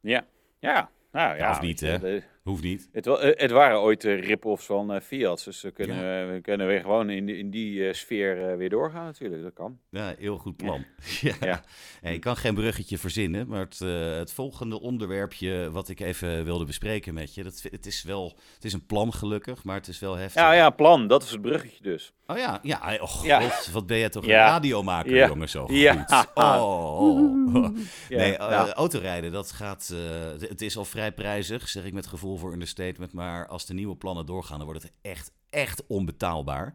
Speaker 2: Ja, ja. Nou ja,
Speaker 1: of niet, hè?
Speaker 2: de-
Speaker 1: Hoeft niet.
Speaker 2: Het, eh, het waren ooit de rip-offs van eh, Fiat, dus we kunnen, eh, we kunnen weer gewoon in, die- in die eh, sfeer eh, weer doorgaan natuurlijk, dat kan.
Speaker 1: Ja, heel goed plan. Ja.
Speaker 2: Ja.
Speaker 1: Ja, ik kan geen bruggetje verzinnen, maar het, eh, het volgende onderwerpje wat ik even wilde bespreken met je, dat, het is wel, het is een plan gelukkig, maar het is wel heftig.
Speaker 2: Ja, ja, plan, dat is het bruggetje dus.
Speaker 1: Oh ja, ja, oh god,
Speaker 2: Ja.
Speaker 1: wat ben jij toch een radiomaker, jongen, zo
Speaker 2: Ja.
Speaker 1: goed. Oh, oh.
Speaker 2: Ja,
Speaker 1: nee, eh,
Speaker 2: ja.
Speaker 1: autorijden, dat gaat, eh, het is al vrij prijzig, zeg ik met gevoel voor understatement, maar als de nieuwe plannen doorgaan, dan wordt het echt, echt onbetaalbaar.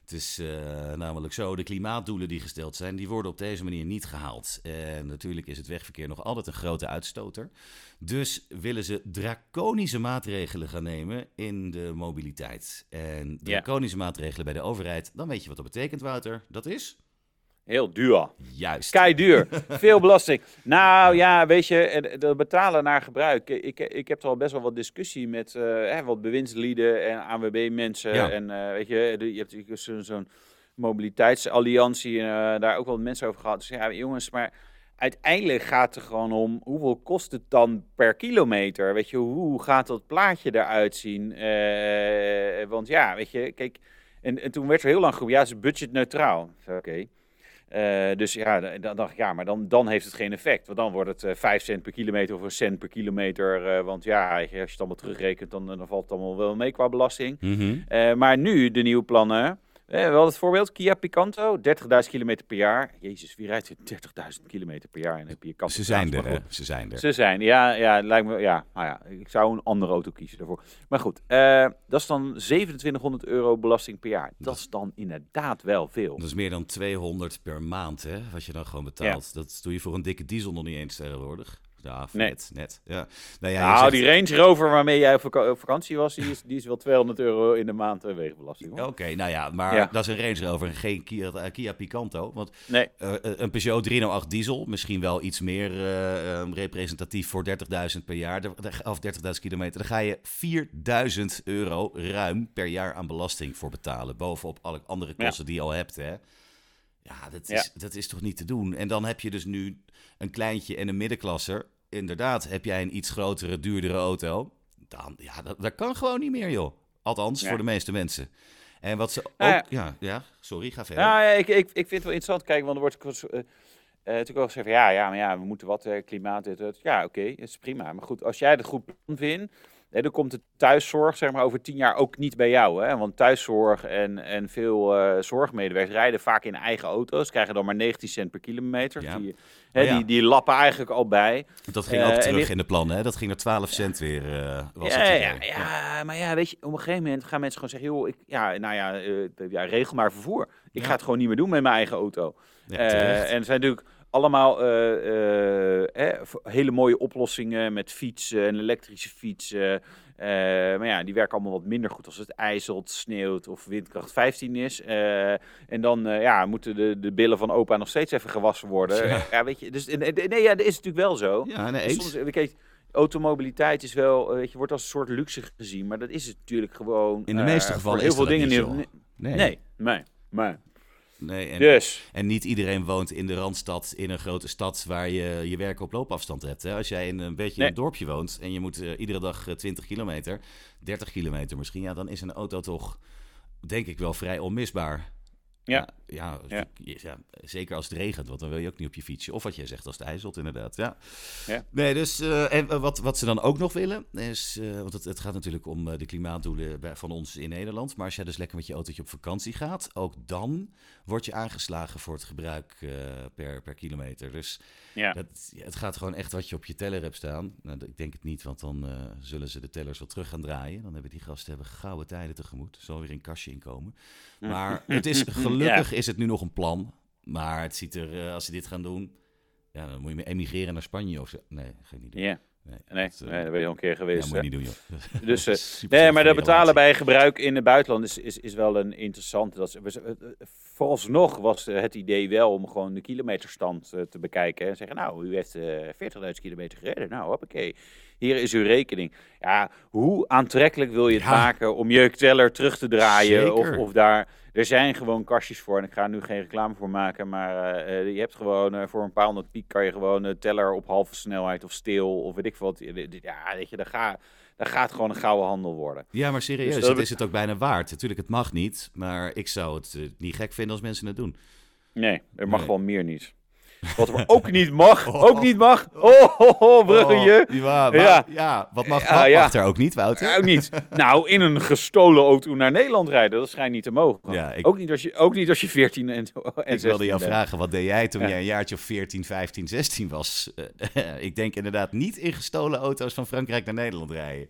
Speaker 1: Het is eh, namelijk zo, de klimaatdoelen die gesteld zijn, die worden op deze manier niet gehaald. En natuurlijk is het wegverkeer nog altijd een grote uitstoter. Dus willen ze draconische maatregelen gaan nemen in de mobiliteit. En
Speaker 2: Ja.
Speaker 1: draconische maatregelen bij de overheid, dan weet je wat dat betekent, Wouter. Dat is?
Speaker 2: Heel duur.
Speaker 1: Juist.
Speaker 2: Kei duur. Veel belasting. Nou ja, weet je, dat betalen naar gebruik. Ik, ik heb er al best wel wat discussie met eh, wat bewindslieden en ANWB-mensen.
Speaker 1: Ja.
Speaker 2: En eh, weet je, je hebt zo'n mobiliteitsalliantie eh, daar ook wel mensen over gehad. Dus ja, jongens, maar uiteindelijk gaat het er gewoon om hoeveel kost het dan per kilometer? Weet je, hoe gaat dat plaatje eruit zien? Want ja, weet je, kijk, en, en toen werd er heel lang geroepen, ja, het is budgetneutraal. Zei, Eh, dus ja, dan dacht ik, ja, maar dan, dan heeft het geen effect. Want dan wordt het eh 5 cent per kilometer of een cent per kilometer. eh, want ja, als je het allemaal terugrekent, dan, dan valt het allemaal wel mee qua belasting.
Speaker 1: Mhm.
Speaker 2: Eh, maar nu, de nieuwe plannen. Eh, we hadden het voorbeeld, Kia Picanto, 30.000 kilometer per jaar. Jezus, wie rijdt er 30.000 kilometer per jaar en heb je
Speaker 1: Ze zijn er, hè? Ze zijn er.
Speaker 2: Ze zijn, ja, ja, lijkt me, ja, nou ja, ik zou een andere auto kiezen daarvoor. Maar goed, eh, dat is dan 2700 euro belasting per jaar. Dat is dan inderdaad wel veel.
Speaker 1: Dat is meer dan 200 per maand, hè? Wat je dan gewoon betaalt. Dat doe je voor een dikke diesel nog niet eens tegenwoordig. Ja, net, net. Ja. Nou, ja,
Speaker 2: Nou,
Speaker 1: zegt-
Speaker 2: die Range Rover waarmee jij op, vaka- op vakantie was, die is, die is wel 200 euro in de maand eh, wegenbelasting.
Speaker 1: Oké, nou ja, maar
Speaker 2: Ja.
Speaker 1: dat is een Range Rover en geen Kia, eh, Kia Picanto. Want
Speaker 2: Nee,
Speaker 1: eh, een Peugeot 308 diesel, misschien wel iets meer eh, eh, representatief voor 30.000 per jaar, of 30.000 kilometer. Dan ga je 4000 euro ruim per jaar aan belasting voor betalen. Bovenop alle andere
Speaker 2: Ja.
Speaker 1: kosten die je al hebt, hè. Ja, dat is, dat is toch niet te doen. En dan heb je dus nu een kleintje en een middenklasser. Inderdaad, heb jij een iets grotere, duurdere auto. Dan, ja, dat, dat kan gewoon niet meer, joh. Althans,
Speaker 2: Ja.
Speaker 1: voor de meeste mensen. En wat ze ook...
Speaker 2: Nou ja.
Speaker 1: ja, ja, sorry, ga verder.
Speaker 2: nou, ja, ik, ik, ik vind het wel interessant. Kijk, want er wordt ook, eh, eh, natuurlijk wel gezegd van, ja, ja, maar ja, we moeten wat eh, klimaat, dit, dat. Ja, oké, dat is prima. Maar goed, als jij het goed vindt, nee, dan komt de thuiszorg zeg maar, over tien jaar ook niet bij jou. Hè? Want thuiszorg en, en veel uh, zorgmedewerkers rijden vaak in eigen auto's, krijgen dan maar 19 cent per kilometer.
Speaker 1: Ja.
Speaker 2: Die, hè,
Speaker 1: ja.
Speaker 2: die, die lappen eigenlijk al bij.
Speaker 1: Dat ging ook
Speaker 2: Eh,
Speaker 1: terug in de plannen, hè? Dat ging naar 12 cent weer. eh, was
Speaker 2: ja,
Speaker 1: het
Speaker 2: ja, ja, maar ja, weet je, op een gegeven moment gaan mensen gewoon zeggen, joh, ik, ja, nou ja, eh, ja, regel maar vervoer. Ik ga het gewoon niet meer doen met mijn eigen auto. En het zijn natuurlijk allemaal eh, hele mooie oplossingen met fietsen en elektrische fietsen. Eh, maar ja, die werken allemaal wat minder goed als het ijzelt, sneeuwt of windkracht 15 is. Eh, en dan eh, ja, moeten de, de billen van opa nog steeds even gewassen worden.
Speaker 1: Ja.
Speaker 2: Ja, weet je, dus, nee, ja, dat is natuurlijk wel zo.
Speaker 1: Ja, nee,
Speaker 2: Dus. Soms, kijk, automobiliteit is wel, weet je, wordt als een soort luxe gezien, maar dat is het natuurlijk gewoon.
Speaker 1: In de meeste gevallen
Speaker 2: heel
Speaker 1: is
Speaker 2: veel
Speaker 1: dat
Speaker 2: dingen
Speaker 1: niet
Speaker 2: niet-
Speaker 1: zo.
Speaker 2: Nee,
Speaker 1: Nee.
Speaker 2: nee, nee. Nee.
Speaker 1: en,
Speaker 2: Dus,
Speaker 1: en niet iedereen woont in de Randstad, in een grote stad waar je je werk op loopafstand hebt. Hè? Als jij in een beetje in een dorpje woont en je moet eh, iedere dag eh, 20 kilometer, 30 kilometer misschien, ja, dan is een auto toch, denk ik wel, vrij onmisbaar.
Speaker 2: Ja.
Speaker 1: Ja,
Speaker 2: Ja.
Speaker 1: ja, ja, zeker als het regent, want dan wil je ook niet op je fietsje. Of wat jij zegt als het ijzelt, inderdaad. Ja.
Speaker 2: Ja.
Speaker 1: Nee, dus eh, en wat, wat ze dan ook nog willen, is, eh, want het, het gaat natuurlijk om eh, de klimaatdoelen bij- van ons in Nederland. Maar als jij dus lekker met je autootje op vakantie gaat, ook dan word je aangeslagen voor het gebruik eh, per, per kilometer. Dus
Speaker 2: ja.
Speaker 1: het, ja, het gaat gewoon echt wat je op je teller hebt staan. Nou, ik denk het niet, want dan eh, zullen ze de tellers wel terug gaan draaien. Dan hebben die gasten hebben gouden tijden tegemoet. Zal weer een kastje inkomen. Maar het is, gelukkig is het nu nog een plan. Maar het ziet er, eh, als ze dit gaan doen, ja, dan moet je emigreren naar Spanje of zo. Nee, geen idee.
Speaker 2: Ja.
Speaker 1: Nee,
Speaker 2: Nee,
Speaker 1: dat, eh,
Speaker 2: nee, dat ben je al een keer
Speaker 1: ja,
Speaker 2: geweest.
Speaker 1: moet je niet doen, joh.
Speaker 2: Dus, eh, Nee, maar dat betalen bij gebruik in het buitenland is, is, is wel een interessante. Dat we- vooralsnog was eh, het idee wel om gewoon de kilometerstand eh, te bekijken. En zeggen, nou, u heeft eh 40.000 kilometer gereden. Nou, hoppakee. Hier is uw rekening. Ja, hoe aantrekkelijk wil je het
Speaker 1: Ja.
Speaker 2: maken om je teller terug te draaien? Of, of daar... Er zijn gewoon kastjes voor. En ik ga er nu geen reclame voor maken. Maar eh, eh, je hebt gewoon eh, voor een paar honderd piek kan je gewoon een teller op halve snelheid of stil. Of weet ik wat. Ja, weet je, daar gaat, daar gaat gewoon een gouden handel worden.
Speaker 1: Ja, maar serieus,
Speaker 2: Dus dat
Speaker 1: is het ook bijna waard. Natuurlijk, het mag niet, maar ik zou het niet gek vinden als mensen het doen.
Speaker 2: Nee, er mag
Speaker 1: Nee.
Speaker 2: wel meer niet. Wat ook niet mag, ook niet mag. Oh, oh, oh bruggetje.
Speaker 1: Oh, ja,
Speaker 2: Ja.
Speaker 1: ja. ja, wat mag,
Speaker 2: Ja,
Speaker 1: wat
Speaker 2: ja.
Speaker 1: mag er ook niet, Wouter?
Speaker 2: Ook niet. Nou, in een gestolen auto naar Nederland rijden, dat schijnt niet te mogen.
Speaker 1: Ja, ik-
Speaker 2: ook, niet als je, ook niet als je 14 en, en 16
Speaker 1: Ik wilde jou
Speaker 2: bent.
Speaker 1: vragen, wat deed jij toen jij een jaartje of 14, 15, 16 was? Ik denk inderdaad niet in gestolen auto's van Frankrijk naar Nederland rijden.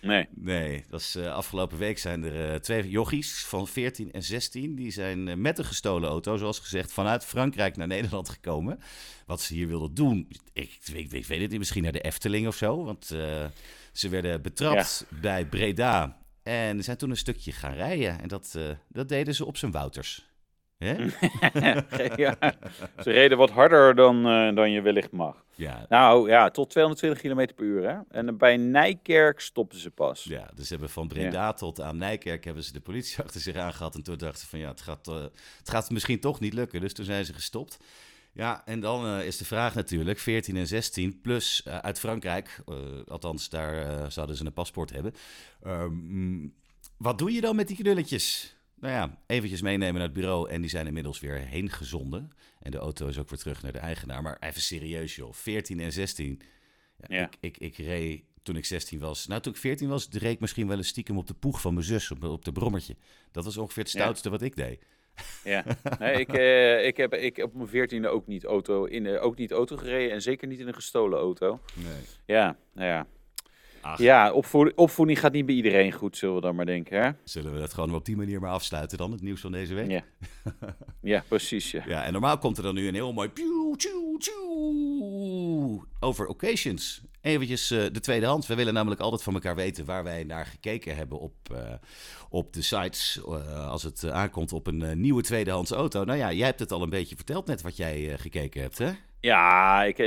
Speaker 2: Nee.
Speaker 1: Nee, dat is, eh, afgelopen week zijn er eh, twee jochies van 14 en 16. Die zijn eh, met een gestolen auto, zoals gezegd, vanuit Frankrijk naar Nederland gekomen. Wat ze hier wilden doen, ik, ik, ik weet het niet, misschien naar de Efteling of zo. Want ze werden betrapt bij Breda en zijn toen een stukje gaan rijden. En dat, dat deden ze op zijn Wouters. Hè?
Speaker 2: ja. Ze reden wat harder dan, eh, dan je wellicht mag.
Speaker 1: Ja,
Speaker 2: Nou ja, tot 220 km per uur. Hè? En bij Nijkerk stopten ze pas.
Speaker 1: Ja, dus ze hebben van Breda tot aan Nijkerk hebben ze de politie achter zich aangehad. En toen dachten ze van ja, het gaat, eh, het gaat misschien toch niet lukken. Dus toen zijn ze gestopt. Ja, en dan eh, is de vraag natuurlijk, 14 en 16, plus uit Frankrijk, althans daar zouden ze een paspoort hebben. Ehm, wat doe je dan met die knulletjes? Nou ja, eventjes meenemen naar het bureau en die zijn inmiddels weer heen gezonden. En de auto is ook weer terug naar de eigenaar. Maar even serieus joh, 14 en 16. Ja,
Speaker 2: Ja.
Speaker 1: Ik, ik, ik reed toen ik 16 was. Nou, toen ik 14 was, reed ik misschien wel eens stiekem op de poeg van mijn zus op, op de brommertje. Dat was ongeveer het
Speaker 2: Ja.
Speaker 1: stoutste wat ik deed.
Speaker 2: Ja, nee, ik, eh, ik heb ik op mijn veertiende ook niet auto, in, ook niet auto gereden en zeker niet in een gestolen auto.
Speaker 1: Nee.
Speaker 2: Ja, nou ja.
Speaker 1: Ach,
Speaker 2: Ja, opvoeding, opvoeding gaat niet bij iedereen goed, zullen we dan maar denken, hè?
Speaker 1: Zullen we dat gewoon op die manier maar afsluiten dan, het nieuws van deze week?
Speaker 2: Ja, ja precies, ja.
Speaker 1: Ja, en normaal komt er dan nu een heel mooi over occasions. Eventjes eh, de tweede hand. We willen namelijk altijd van elkaar weten waar wij naar gekeken hebben op, eh, op de sites. eh, als het aankomt op een nieuwe tweedehands auto. Nou ja, jij hebt het al een beetje verteld net wat jij gekeken hebt, hè?
Speaker 2: Ja, ik, eh,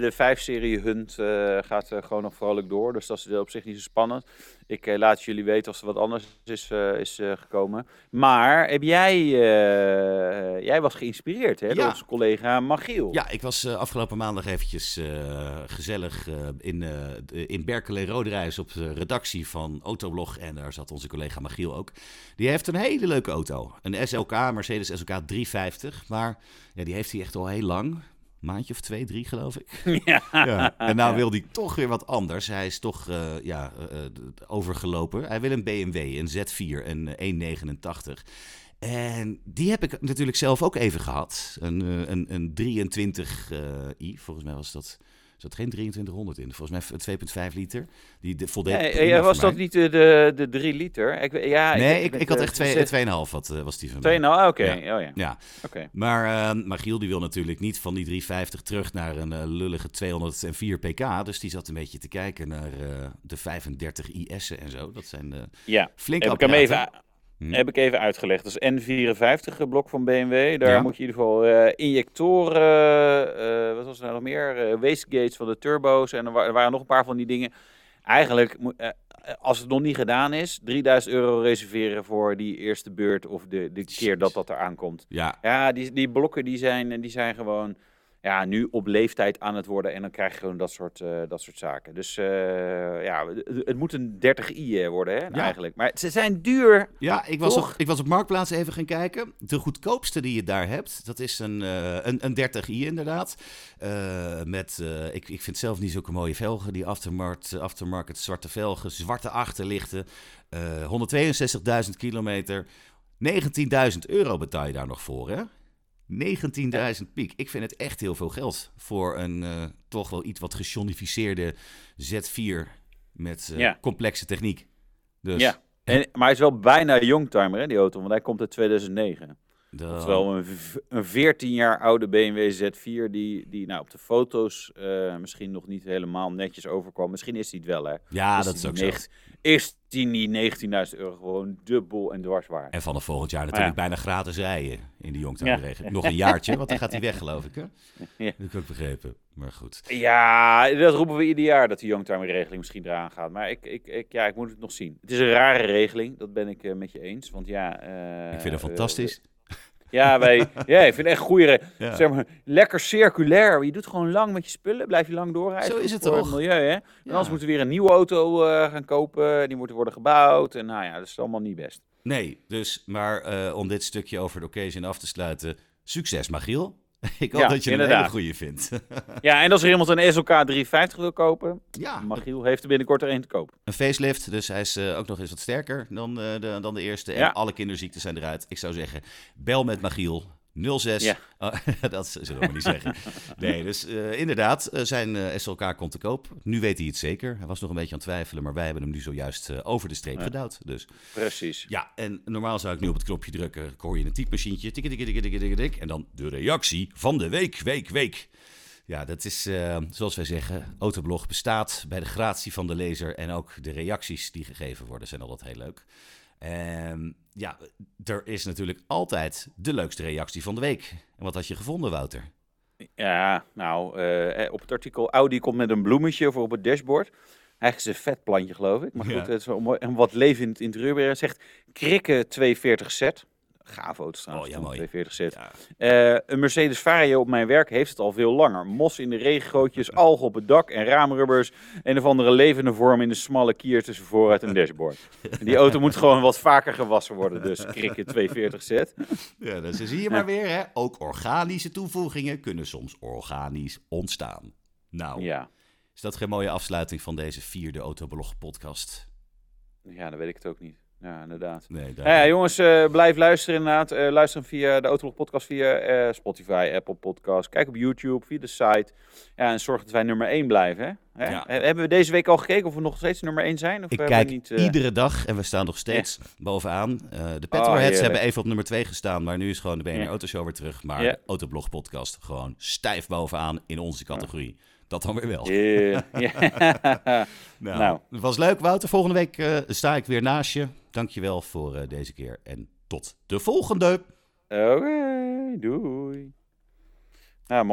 Speaker 2: de 5-serie Hunt eh, gaat eh, gewoon nog vrolijk door. Dus dat is op zich niet zo spannend. Ik laat jullie weten als er wat anders is, is gekomen. Maar heb jij, jij was geïnspireerd hè, door onze collega Magiel.
Speaker 1: Ja, ik was afgelopen maandag eventjes gezellig in, in Berkeley Roderijs op de redactie van Autoblog. En daar zat onze collega Magiel ook. Die heeft een hele leuke auto. Een SLK, Mercedes SLK 350. Maar ja, die heeft hij echt al heel lang. Maandje of twee, drie geloof ik.
Speaker 2: ja.
Speaker 1: Ja. En nou wil hij toch weer wat anders. Hij is toch eh, ja, eh, eh, overgelopen. Hij wil een BMW, een Z4, een eh, 189. En die heb ik natuurlijk zelf ook even gehad. Een, een, een 23i, volgens mij was dat... Er zat geen 2300 in. Volgens mij 2,5 liter. Die de, voldeed
Speaker 2: Nee, was dat niet de, de, de drie liter? Ik, weet- ja,
Speaker 1: Nee, ik, ik had
Speaker 2: de-
Speaker 1: echt
Speaker 2: de
Speaker 1: twee-
Speaker 2: zet-
Speaker 1: 2,5 wat, eh, was die van mij.
Speaker 2: Twee, nou, oké.
Speaker 1: Ja.
Speaker 2: Oh, ja.
Speaker 1: Ja,
Speaker 2: Oké.
Speaker 1: maar, eh, maar Giel die wil natuurlijk niet van die 350 terug naar een eh, lullige 204 pk. Dus die zat een beetje te kijken naar eh, de 35 IS'en en zo. Dat zijn eh
Speaker 2: Ja,
Speaker 1: flinke
Speaker 2: heb ik hem even,
Speaker 1: apparaten. Hm.
Speaker 2: heb ik even uitgelegd. Dat is N54 blok van BMW. Daar
Speaker 1: Ja.
Speaker 2: moet je in ieder geval eh, injectoren, eh, wat was er nou nog meer? Eh wastegates van de turbo's en er, wa- er waren nog een paar van die dingen. Eigenlijk, als het nog niet gedaan is, 3000 euro reserveren voor die eerste beurt of de, de keer dat dat eraan komt.
Speaker 1: Ja,
Speaker 2: Ja, die, die blokken die zijn, die zijn gewoon ja, nu op leeftijd aan het worden. En dan krijg je gewoon dat soort, eh, dat soort zaken. Dus eh, ja, het, moet een 30i eh, worden hè,
Speaker 1: Ja.
Speaker 2: eigenlijk. Maar ze zijn duur.
Speaker 1: ja ik, was
Speaker 2: Toch?
Speaker 1: op, ik was op Marktplaats even gaan kijken. De goedkoopste die je daar hebt, dat is een, een, een 30i inderdaad. Met, ik, ik vind zelf niet zulke mooie velgen. Die aftermarket, aftermarket zwarte velgen, zwarte achterlichten. eh 162.000 kilometer. 19.000 euro betaal je daar nog voor, hè? 19.000 piek. Ik vind het echt heel veel geld voor een eh, toch wel iets wat gejonificeerde Z4 met eh,
Speaker 2: Ja.
Speaker 1: complexe techniek. Dus
Speaker 2: Ja. En, maar hij is wel bijna youngtimer, hè, die auto. Want hij komt uit 2009.
Speaker 1: De-
Speaker 2: Dat is wel een, een 14 jaar oude BMW Z4 die, die nou, op de foto's eh, misschien nog niet helemaal netjes overkwam. Misschien is hij het wel, hè.
Speaker 1: ja,
Speaker 2: Is
Speaker 1: dat is
Speaker 2: die
Speaker 1: ook zo.
Speaker 2: Is die niet 19.000 euro gewoon dubbel en dwars waard?
Speaker 1: En vanaf volgend jaar natuurlijk
Speaker 2: ja.
Speaker 1: bijna gratis rijden in de
Speaker 2: Ja.
Speaker 1: Youngtimer-regeling. Nog een jaartje, want dan gaat hij weg, geloof ik. Hè?
Speaker 2: Ja.
Speaker 1: Dat heb ik ook begrepen. Maar goed.
Speaker 2: Ja, dat roepen we ieder jaar dat die youngtimer-regeling misschien eraan gaat. Maar ik, ik, ik, ja, ik moet het nog zien. Het is een rare regeling, dat ben ik eh, met je eens. Want ja, eh,
Speaker 1: ik vind het fantastisch.
Speaker 2: Ja, wij, ja, ik vind het echt goede.
Speaker 1: Ja.
Speaker 2: Zeg maar, lekker circulair. Je doet gewoon lang met je spullen, blijf je lang doorrijden.
Speaker 1: Zo is het toch?
Speaker 2: Het milieu, hè? En
Speaker 1: Ja.
Speaker 2: anders moeten we weer een nieuwe auto eh, gaan kopen. Die moet worden gebouwd. En nou ja, dat is allemaal niet best.
Speaker 1: Nee, dus, maar eh, om dit stukje over de occasion af te sluiten. Succes, Magiel. Ik hoop
Speaker 2: Ja,
Speaker 1: dat je een
Speaker 2: inderdaad.
Speaker 1: hele goede vindt.
Speaker 2: Ja, en als er iemand een SLK 350 wil kopen,
Speaker 1: ja,
Speaker 2: Magiel heeft er binnenkort er een te kopen.
Speaker 1: een facelift. Dus hij is eh, ook nog eens wat sterker dan, eh, de, dan de eerste. En
Speaker 2: Ja.
Speaker 1: alle kinderziekten zijn eruit. Ik zou zeggen, bel met Magiel. 06.
Speaker 2: Ja.
Speaker 1: Oh, dat zullen we maar niet zeggen. Nee, dus eh, inderdaad, eh, zijn eh, SLK komt te koop. Nu weet hij het zeker. Hij was nog een beetje aan het twijfelen, maar wij hebben hem nu zojuist over de streep
Speaker 2: Ja.
Speaker 1: gedouwd. Dus
Speaker 2: Precies.
Speaker 1: ja, en normaal zou ik nu op het knopje drukken. Ik hoor je een typemachientje. Tik, tik, tik, tik, tik, tik, en dan de reactie van de week, week, week. Ja, dat is zoals wij zeggen. Autoblog bestaat bij de gratie van de lezer. En ook de reacties die gegeven worden zijn altijd heel leuk. En ja, er is natuurlijk altijd de leukste reactie van de week. En wat had je gevonden, Wouter?
Speaker 2: Ja, nou, eh, eh, op het artikel Audi komt met een bloemetje voor op het dashboard. Eigenlijk is het een vet plantje, geloof ik. Maar goed,
Speaker 1: Ja.
Speaker 2: het is wel mooi. En wat leven in het interieur weer. Zegt Krikke 240Z. Gaaf auto trouwens.
Speaker 1: Oh, ja, mooi.
Speaker 2: 240Z.
Speaker 1: Ja,
Speaker 2: Eh, een Mercedes Vario op mijn werk heeft het al veel langer. Mos in de regengootjes, algen op het dak en raamrubbers. Een of andere levende vorm in de smalle kier tussen vooruit en dashboard. En die auto moet gewoon wat vaker gewassen worden. Dus Krikke 240Z.
Speaker 1: ja dus zie je maar weer, hè? Ook organische toevoegingen kunnen soms organisch ontstaan. Nou,
Speaker 2: Ja.
Speaker 1: is dat geen mooie afsluiting van deze vierde Autoblog podcast?
Speaker 2: ja, dan weet ik het ook niet. Ja, inderdaad.
Speaker 1: Nee, daar...
Speaker 2: Nou ja, jongens, eh, blijf luisteren inderdaad. Eh luister via de Autolog podcast via eh, Spotify, Apple Podcast. Kijk op YouTube, via de site. Ja, en zorg dat wij nummer 1 blijven. Hè? Hè?
Speaker 1: Ja.
Speaker 2: Hebben we deze week al gekeken of we nog steeds nummer 1 zijn? Of
Speaker 1: Ik kijk
Speaker 2: niet,
Speaker 1: iedere dag en we staan nog steeds bovenaan. De
Speaker 2: Oh,
Speaker 1: Petrolheads
Speaker 2: heerlijk.
Speaker 1: hebben even op nummer 2 gestaan, maar nu is gewoon de BNR
Speaker 2: Ja.
Speaker 1: Autoshow weer terug. Maar de Autoblog podcast gewoon stijf bovenaan in onze categorie. Dat dan weer wel.
Speaker 2: Ja, ja.
Speaker 1: Nou,
Speaker 2: Nou.
Speaker 1: Het was leuk, Wouter. Volgende week sta ik weer naast je. Dankjewel voor eh, deze keer en tot de volgende.
Speaker 2: Oké, doei. Nou, mooi.